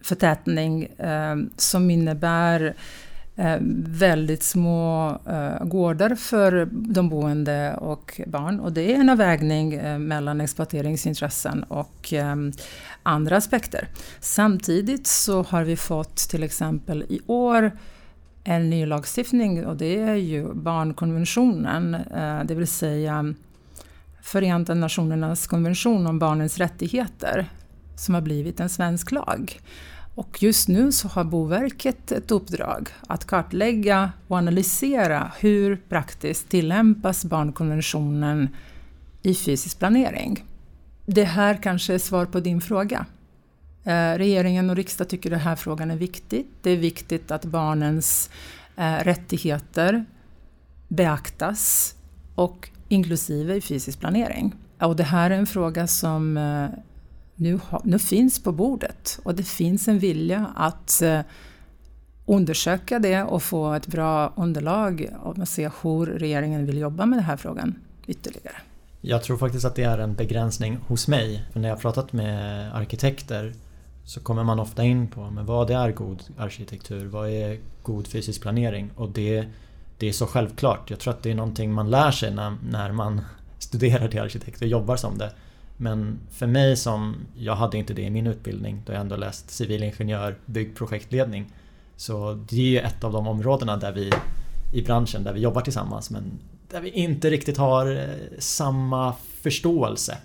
B: förtätning som innebär väldigt små gårdar för de boende och barn. Och det är en avvägning mellan exploateringsintressen och andra aspekter. Samtidigt så har vi fått till exempel i år en ny lagstiftning och det är ju barnkonventionen, eh, det vill säga Förenta Nationernas konvention om barnens rättigheter som har blivit en svensk lag. Och just nu så har Boverket ett uppdrag att kartlägga och analysera hur praktiskt tillämpas barnkonventionen i fysisk planering. Det här kanske är svar på din fråga. Eh, regeringen och riksdag tycker den här frågan är viktig. Det är viktigt att barnens eh, rättigheter beaktas och inklusive i fysisk planering. Och det här är en fråga som eh, nu, nu finns på bordet och det finns en vilja att undersöka det och få ett bra underlag och se hur regeringen vill jobba med den här frågan ytterligare.
A: Jag tror faktiskt att det är en begränsning hos mig. För när jag har pratat med arkitekter så kommer man ofta in på men vad är god arkitektur? Vad är god fysisk planering? Och det, det är så självklart. Jag tror att det är någonting man lär sig när, när man studerar till arkitekt och jobbar som det. Men för mig som, jag hade inte det i min utbildning då jag ändå läst civilingenjör, byggprojektledning. Så det är ett av de områdena där vi i branschen där vi jobbar tillsammans men där vi inte riktigt har eh, samma förståelse.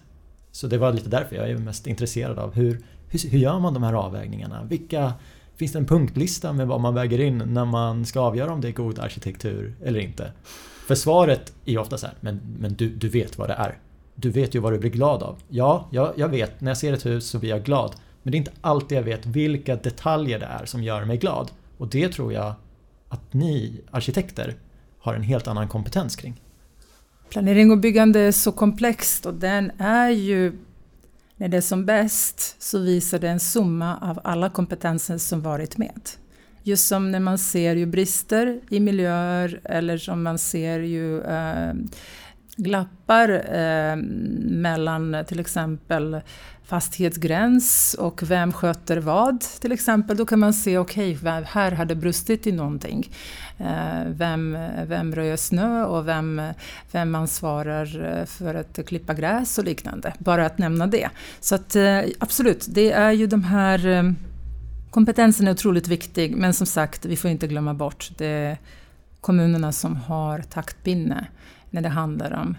A: Så det var lite därför jag är mest intresserad av hur, hur, hur gör man de här avvägningarna? Vilka, finns det en punktlista med vad man väger in när man ska avgöra om det är god arkitektur eller inte? För svaret är ofta så här, men, men du, du vet vad det är. Du vet ju vad du blir glad av. Ja, jag, jag vet, när jag ser ett hus så blir jag glad. Men det är inte alltid jag vet vilka detaljer det är som gör mig glad. Och det tror jag att ni arkitekter har en helt annan kompetens kring.
B: Planering och byggande är så komplext och den är ju när det är som bäst så visar det en summa av alla kompetenser som varit med. Just som när man ser ju brister i miljöer eller som man ser ju eh, glappar eh, mellan till exempel fastighetsgräns och vem sköter vad till exempel. Då kan man se, okej, okay, här har det brustit i någonting. Eh, vem, vem röjer snö och vem, vem ansvarar eh, för att klippa gräs och liknande. Bara att nämna det. Så att, eh, absolut, det är ju de här eh, kompetensen är otroligt viktig men som sagt, vi får inte glömma bort det är kommunerna som har taktpinne när det handlar om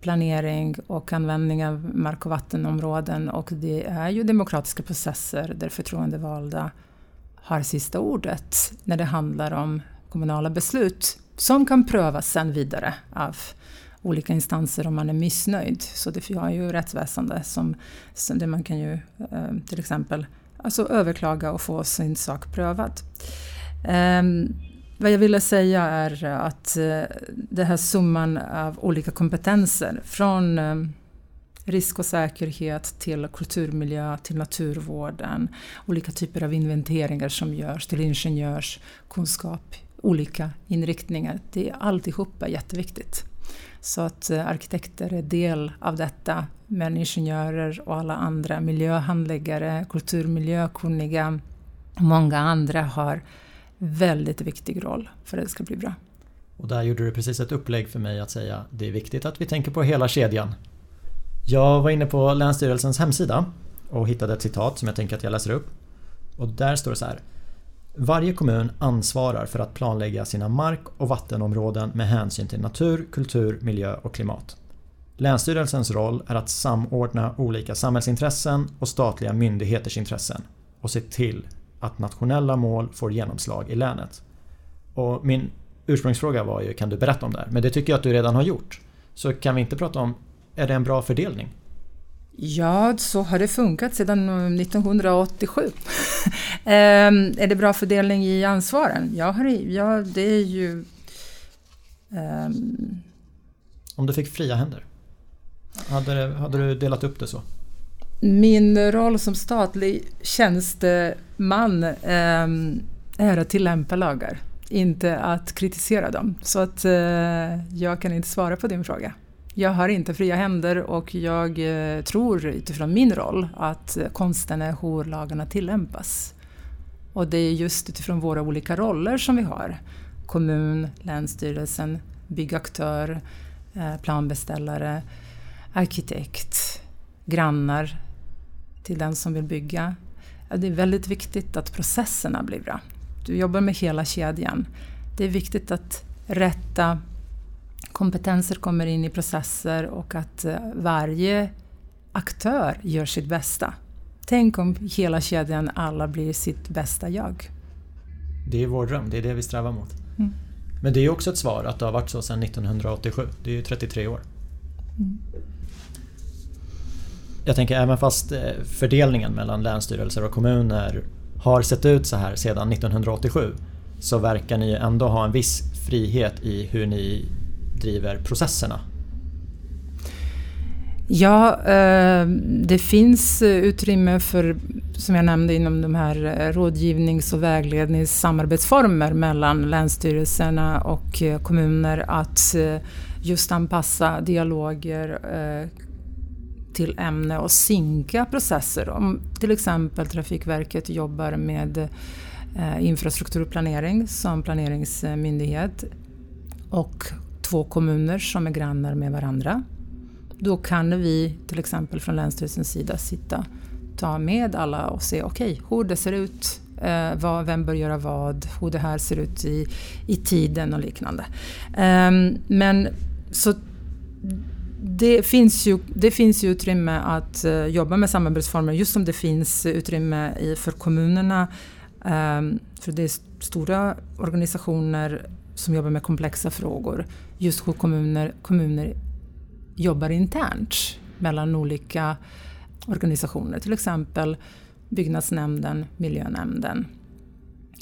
B: planering och användning av mark och vattenområden och det är ju demokratiska processer där förtroendevalda har sista ordet när det handlar om kommunala beslut som kan prövas sen vidare av olika instanser om man är missnöjd. Så det har ju rättsväsende som, som där man kan ju eh, till exempel alltså överklaga och få sin sak prövad. Um, vad jag ville säga är att eh, den här summan av olika kompetenser från eh, risk och säkerhet till kulturmiljö, till naturvården, olika typer av inventeringar som görs, till ingenjörskunskap olika inriktningar. Det är alltihopa jätteviktigt. Så att eh, arkitekter är del av detta, men ingenjörer och alla andra miljöhandläggare, kulturmiljökunniga och många andra har väldigt viktig roll för att det ska bli bra.
A: Och där gjorde du precis ett upplägg för mig att säga det är viktigt att vi tänker på hela kedjan. Jag var inne på Länsstyrelsens hemsida och hittade ett citat som jag tänker att jag läser upp. Och där står det så här. Varje kommun ansvarar för att planlägga sina mark och vattenområden med hänsyn till natur, kultur, miljö och klimat. Länsstyrelsens roll är att samordna olika samhällsintressen och statliga myndigheters intressen och se till att nationella mål får genomslag i länet. Och min ursprungsfråga var ju kan du berätta om det här? Men det tycker jag att du redan har gjort. Så kan vi inte prata om, är det en bra fördelning?
B: Ja, så har det funkat sedan 1987. Ehm, är det bra fördelning i ansvaren? Ja, ja det är ju... Um...
A: Om du fick fria händer? Hade, hade du delat upp det så?
B: Min roll som statlig tjänsteman eh, är att tillämpa lagar, inte att kritisera dem. Så att eh, jag kan inte svara på din fråga. Jag har inte fria händer och jag eh, tror utifrån min roll att konsten är hur lagarna tillämpas. Och det är just utifrån våra olika roller som vi har. Kommun, Länsstyrelsen, byggaktör, eh, planbeställare, arkitekt, grannar till den som vill bygga. Det är väldigt viktigt att processerna blir bra. Du jobbar med hela kedjan. Det är viktigt att rätta kompetenser kommer in i processer och att eh, varje aktör gör sitt bästa. Tänk om hela kedjan alla blir sitt bästa jag.
A: Det är vår dröm, det är det vi strävar mot.
B: Mm.
A: Men det är också ett svar att det har varit så sedan 1987. Det är ju 33 år. Mm. Jag tänker även fast eh, fördelningen mellan länsstyrelser och kommuner har sett ut så här sedan 1987 så verkar ni ändå ha en viss frihet i hur ni driver processerna.
B: Ja, eh, det finns eh, utrymme för, som jag nämnde, inom de här rådgivnings och väglednings samarbetsformer mellan länsstyrelserna och kommuner att just anpassa dialoger till ämne och sinka processer. Om till exempel Trafikverket jobbar med eh, infrastrukturplanering som planeringsmyndighet och två kommuner som är grannar med varandra. Då kan vi till exempel från Länsstyrelsens sida sitta, ta med alla och se okej, okay, hur det ser ut, eh, vad, vem bör göra vad, hur det här ser ut i, i tiden och liknande. Ehm, men så det finns, ju, det finns ju utrymme att uh, jobba med samarbetsformer just som det finns utrymme i, för kommunerna. Um, för det är stora organisationer som jobbar med komplexa frågor. Just hur kommuner, kommuner jobbar internt mellan olika organisationer. Till exempel byggnadsnämnden, miljönämnden,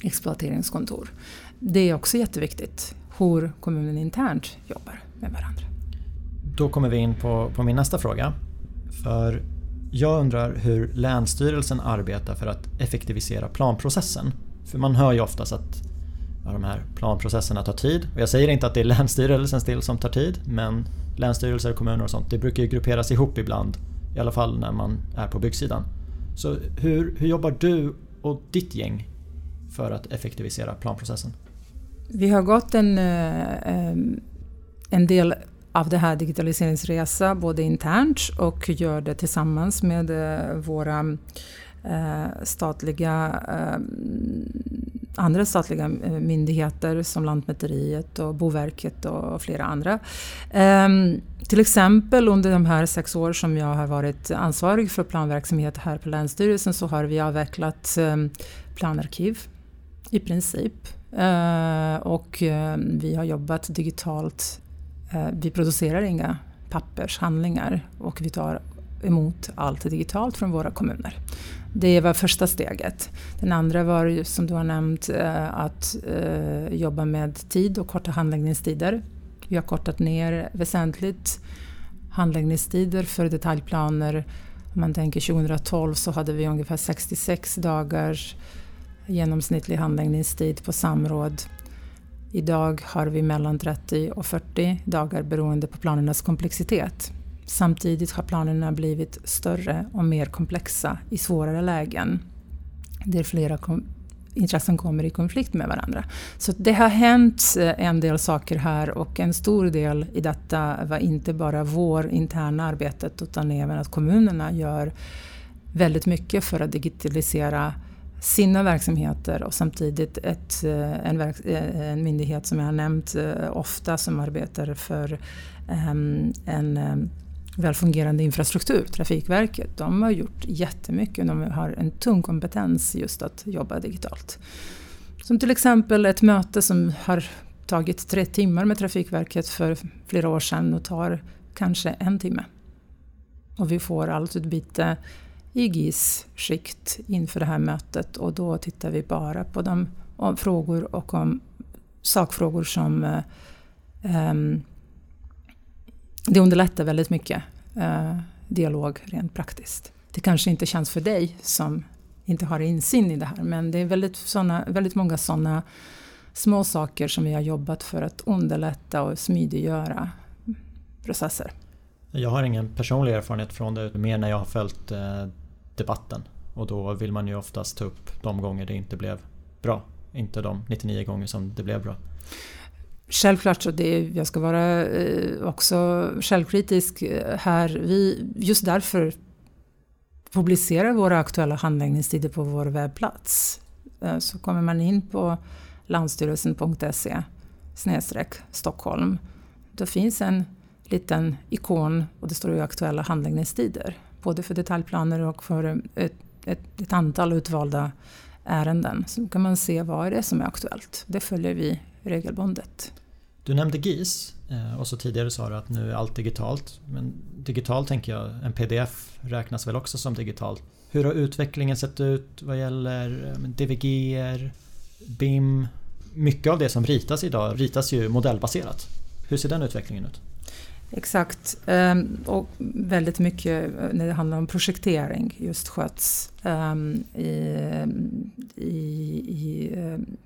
B: exploateringskontor. Det är också jätteviktigt hur kommunen internt jobbar med varandra.
A: Då kommer vi in på, på min nästa fråga. För jag undrar hur Länsstyrelsen arbetar för att effektivisera planprocessen. För man hör ju oftast att ja, de här planprocesserna tar tid. Och jag säger inte att det är Länsstyrelsens del som tar tid, men länsstyrelser, kommuner och sånt, det brukar ju grupperas ihop ibland. I alla fall när man är på byggsidan. Så hur, hur jobbar du och ditt gäng för att effektivisera planprocessen?
B: Vi har gått en, eh, eh, en del av den här digitaliseringsresan, både internt och gör det tillsammans med eh, våra eh, statliga eh, andra statliga eh, myndigheter som Lantmäteriet och Boverket och flera andra. Ehm, till exempel under de här sex år som jag har varit ansvarig för planverksamhet här på Länsstyrelsen så har vi avvecklat ehm, planarkiv i princip. Eh, och ehm, vi har jobbat digitalt Eh, vi producerar inga pappershandlingar och vi tar emot allt digitalt från våra kommuner. Det var första steget. Den andra var, ju, som du har nämnt, eh, att eh, jobba med tid och korta handläggningstider. Vi har kortat ner väsentligt handläggningstider för detaljplaner. Om man tänker 2012 så hade vi ungefär 66 dagars genomsnittlig handläggningstid på samråd Idag har vi mellan 30 och 40 dagar beroende på planernas komplexitet. Samtidigt har planerna blivit större och mer komplexa i svårare lägen där flera kom intressen kommer i konflikt med varandra. Så det har hänt eh, en del saker här och en stor del i detta var inte bara vår interna arbetet utan även att kommunerna gör väldigt mycket för att digitalisera sina verksamheter och samtidigt ett, eh, en, verk, eh, en myndighet som jag har nämnt eh, ofta som arbetar för ehm, en välfungerande infrastruktur, Trafikverket. De har gjort jättemycket. De har en tung kompetens just att jobba digitalt. Som till exempel ett möte som har tagit tre timmar med Trafikverket för flera år sedan och tar kanske en timme. Och vi får allt utbyte i GIS-skikt inför det här mötet och då tittar vi bara på de frågor och om sakfrågor som eh, um, det underlättar väldigt mycket uh, dialog rent praktiskt. Det kanske inte känns för dig som inte har insyn i det här men det är väldigt, såna, väldigt många sådana små saker som vi har jobbat för att underlätta och smidiggöra processer.
A: Jag har ingen personlig erfarenhet från det, mer när jag har följt eh, debatten. Och då vill man ju oftast ta upp de gånger det inte blev bra. Inte de 99 gånger som det blev bra.
B: Självklart, så det, jag ska vara eh, också självkritisk eh, här. Vi, just därför publicerar våra aktuella handläggningstider på vår webbplats. Eh, så kommer man in på landstyrelsen.se snedstreck Stockholm. Då finns en liten ikon och det står ju aktuella handläggningstider både för detaljplaner och för eh, ett, ett antal utvalda ärenden. Så kan man se vad är det som är aktuellt. Det följer vi regelbundet.
A: Du nämnde GIS eh, och så tidigare sa du att nu är allt digitalt. Men digitalt tänker jag, en pdf räknas väl också som digitalt. Hur har utvecklingen sett ut vad gäller eh, DVG, BIM? Mycket av det som ritas idag ritas ju modellbaserat. Hur ser den utvecklingen ut?
B: Exakt. Ehm, och väldigt mycket eh, när det handlar om projektering just sköts ehm, i, i, i ehm,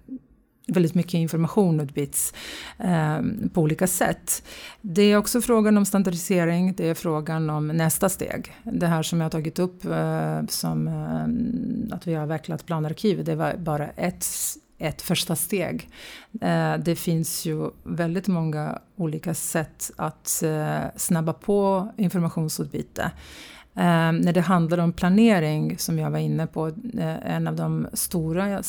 B: väldigt mycket information utbyts eh, på olika sätt. Det är också frågan om standardisering, det är frågan om nästa steg. Det här som jag har tagit upp eh, som eh, att vi har avvecklat planarkiv, det var bara ett ett första steg. Eh, det finns ju väldigt många olika sätt att eh, snabba på informationsutbyte. Eh, när det handlar om planering, som jag var inne på, en av de stora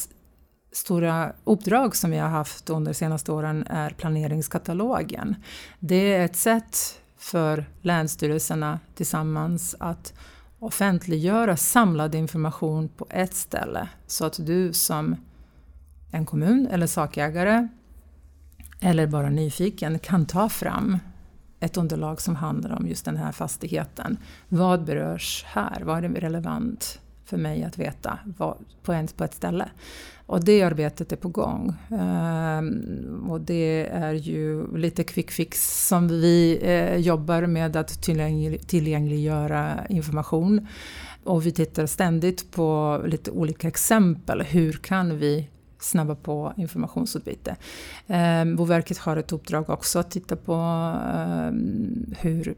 B: stora uppdrag som vi har haft under de senaste åren är planeringskatalogen. Det är ett sätt för länsstyrelserna tillsammans att offentliggöra samlad information på ett ställe så att du som en kommun eller sakägare eller bara nyfiken kan ta fram ett underlag som handlar om just den här fastigheten. Vad berörs här? Vad är relevant för mig att veta på, en, på ett ställe? Och det arbetet är på gång. Um, och det är ju lite quick fix som vi eh, jobbar med att tillgänglig, tillgängliggöra information. Och vi tittar ständigt på lite olika exempel. Hur kan vi snabba på informationsutbyte. Eh, Boverket har ett uppdrag också att titta på eh, hur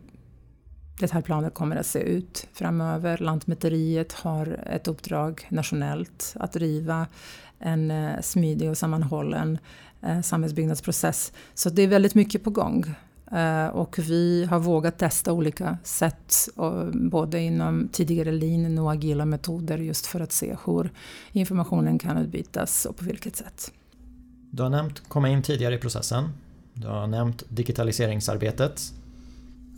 B: detaljplaner kommer att se ut framöver. Lantmäteriet har ett uppdrag nationellt att driva en eh, smidig och sammanhållen eh, samhällsbyggnadsprocess. Så det är väldigt mycket på gång. Eh, och vi har vågat testa olika sätt, både inom tidigare lean och agila metoder just för att se hur informationen kan utbytas och på vilket sätt.
A: Du har nämnt komma in tidigare i processen. Du har nämnt digitaliseringsarbetet.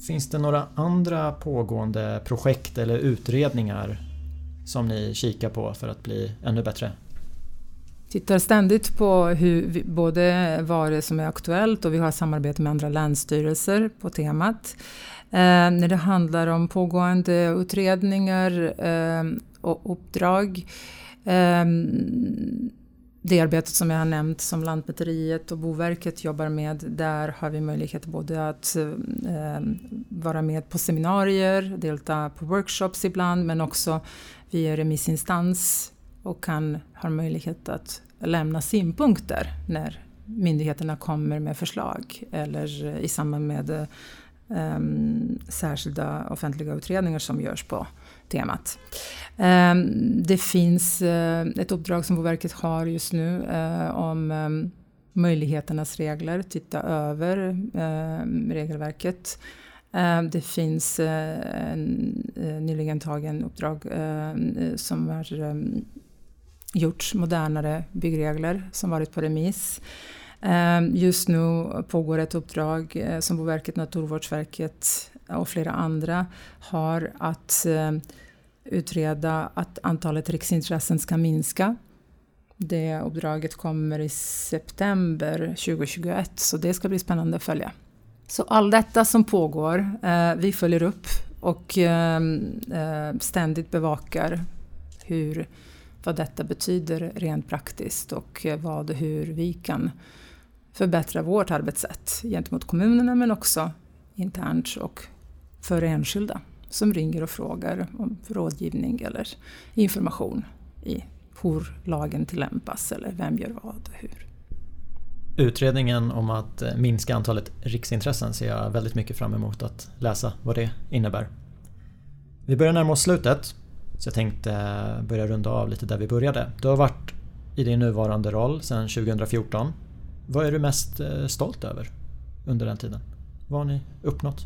A: Finns det några andra pågående projekt eller utredningar som ni kikar på för att bli ännu bättre
B: tittar ständigt på hur vi, både vad det är som är aktuellt och vi har samarbete med andra länsstyrelser på temat. Eh, när det handlar om pågående utredningar eh, och uppdrag eh, det arbetet som jag har nämnt som Lantmäteriet och Boverket jobbar med, där har vi möjlighet både att eh, vara med på seminarier, delta på workshops ibland, men också vi är remissinstans och kan ha möjlighet att lämna synpunkter när myndigheterna kommer med förslag eller i samband med um, särskilda offentliga utredningar som görs på temat. Um, det finns uh, ett uppdrag som Boverket har just nu uh, om um, möjligheternas regler, titta över uh, regelverket. Det finns eh, en nyligen tagen uppdrag som är gjorts modernare byggregler som varit på remiss. Ehm, just nu pågår ett uppdrag eh, som Boverket, Naturvårdsverket och flera andra har att eh, utreda att antalet riksintressen ska minska. Det uppdraget kommer i september 2021 så det ska bli spännande att följa. Så allt detta som pågår, eh, vi följer upp och ehm, ständigt bevakar hur vad detta betyder rent praktiskt och vad, hur vi kan förbättra vårt arbetssätt gentemot kommunerna men också internt och för enskilda som ringer och frågar om rådgivning eller information i hur lagen tillämpas eller vem gör vad och hur.
A: Utredningen om att eh, minska antalet riksintressen ser jag väldigt mycket fram emot att läsa vad det innebär. Vi börjar närma oss slutet så jag tänkte börja runda av lite där vi började. Du har varit i din nuvarande roll sedan 2014. Vad är du mest eh, stolt över under den tiden? Vad har ni uppnått?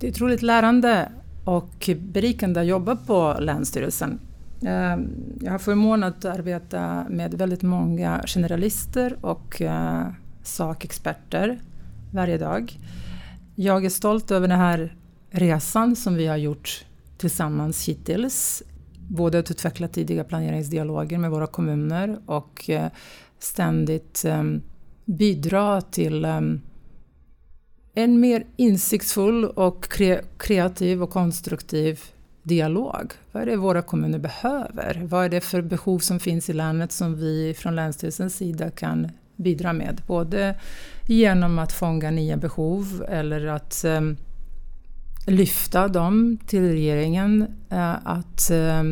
B: Det är otroligt lärande och berikande att jobba på Länsstyrelsen. Ehm, jag har förmånen att arbeta med väldigt många generalister och eh, sakexperter varje dag. Jag är stolt över den här resan som vi har gjort tillsammans hittills. både att utveckla tidiga planeringsdialoger med våra kommuner och eh, ständigt eh, bidra till eh, en mer insiktsfull och kreativ och konstruktiv dialog. Vad är det våra kommuner behöver? Vad är det för behov som finns i länet som vi från Länsstyrelsens sida kan bidra med? Både genom att fånga nya behov eller att lyfta dem till regeringen, eh, att eh,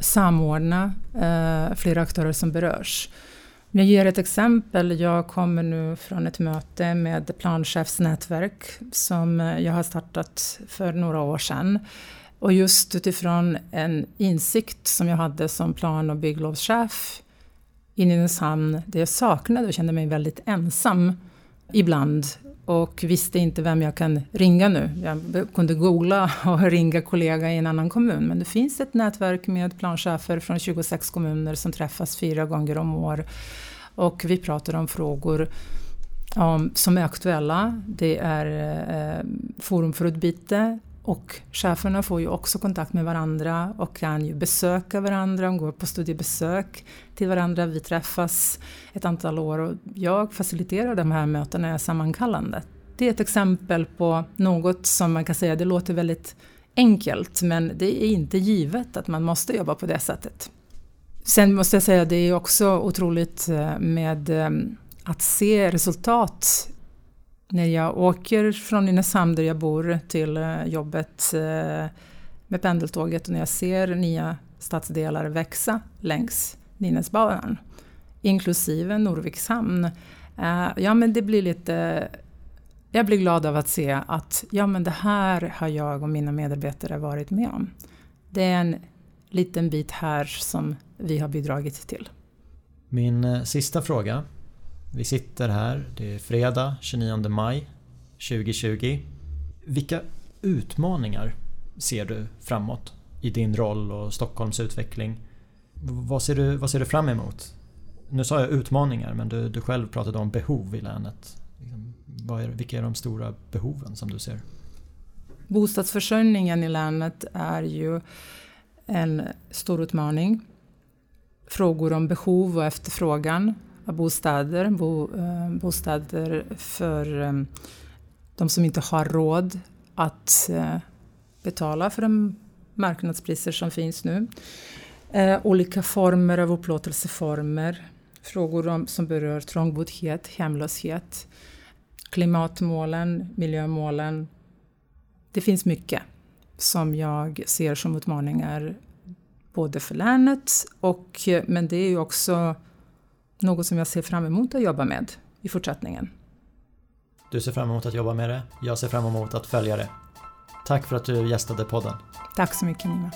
B: samordna eh, flera aktörer som berörs. Jag ger ett exempel. Jag kommer nu från ett möte med planchefsnätverk som jag har startat för några år sedan. Och just utifrån en insikt som jag hade som plan och bygglovschef i Nynäshamn, där jag saknade och kände mig väldigt ensam ibland och visste inte vem jag kan ringa nu. Jag kunde googla och ringa kollega i en annan kommun. Men det finns ett nätverk med planchefer från 26 kommuner som träffas fyra gånger om år. Och vi pratar om frågor som är aktuella. Det är eh, eh forum för utbyte, och cheferna får ju också kontakt med varandra och kan ju besöka varandra, de går på studiebesök till varandra. Vi träffas ett antal år och jag faciliterar de här mötena, är sammankallande. Det är ett exempel på något som man kan säga, det låter väldigt enkelt men det är inte givet att man måste jobba på det sättet. Sen måste jag säga, det är också otroligt eh, med eh, att se resultat när jag åker från Nynäshamn där jag bor till eh, jobbet eh, med pendeltåget och när jag ser nya stadsdelar växa längs Nynäsbanan, inklusive Norvikshamn. Eh, ja, men det blir lite... Jag blir glad av att se att ja, men det här har jag och mina medarbetare varit med om. Det är en liten bit här som vi har bidragit till.
A: Min sista fråga vi sitter här, det är fredag 29 maj 2020. Vilka utmaningar ser du framåt i din roll och Stockholms utveckling? Vad ser du, vad ser du fram emot? Nu sa jag utmaningar men du, du själv pratade om behov i länet. Liksom, vad är, vilka är de stora behoven som du ser?
B: Bostadsförsörjningen i länet är ju en stor utmaning. Frågor om behov och efterfrågan bostäder, bo, eh, bostäder för eh, de som inte har råd att eh, betala för de marknadspriser som finns nu. Eh, olika former av upplåtelseformer, frågor om, som berör trångboddhet, hemlöshet, klimatmålen, miljömålen. Det finns mycket som jag ser som utmaningar både för länet och eh, men det är ju också något som jag ser fram emot att jobba med i fortsättningen.
A: Du ser fram emot att jobba med det. Jag ser fram emot att följa det. Tack för att du gästade podden.
B: Tack så mycket Nima.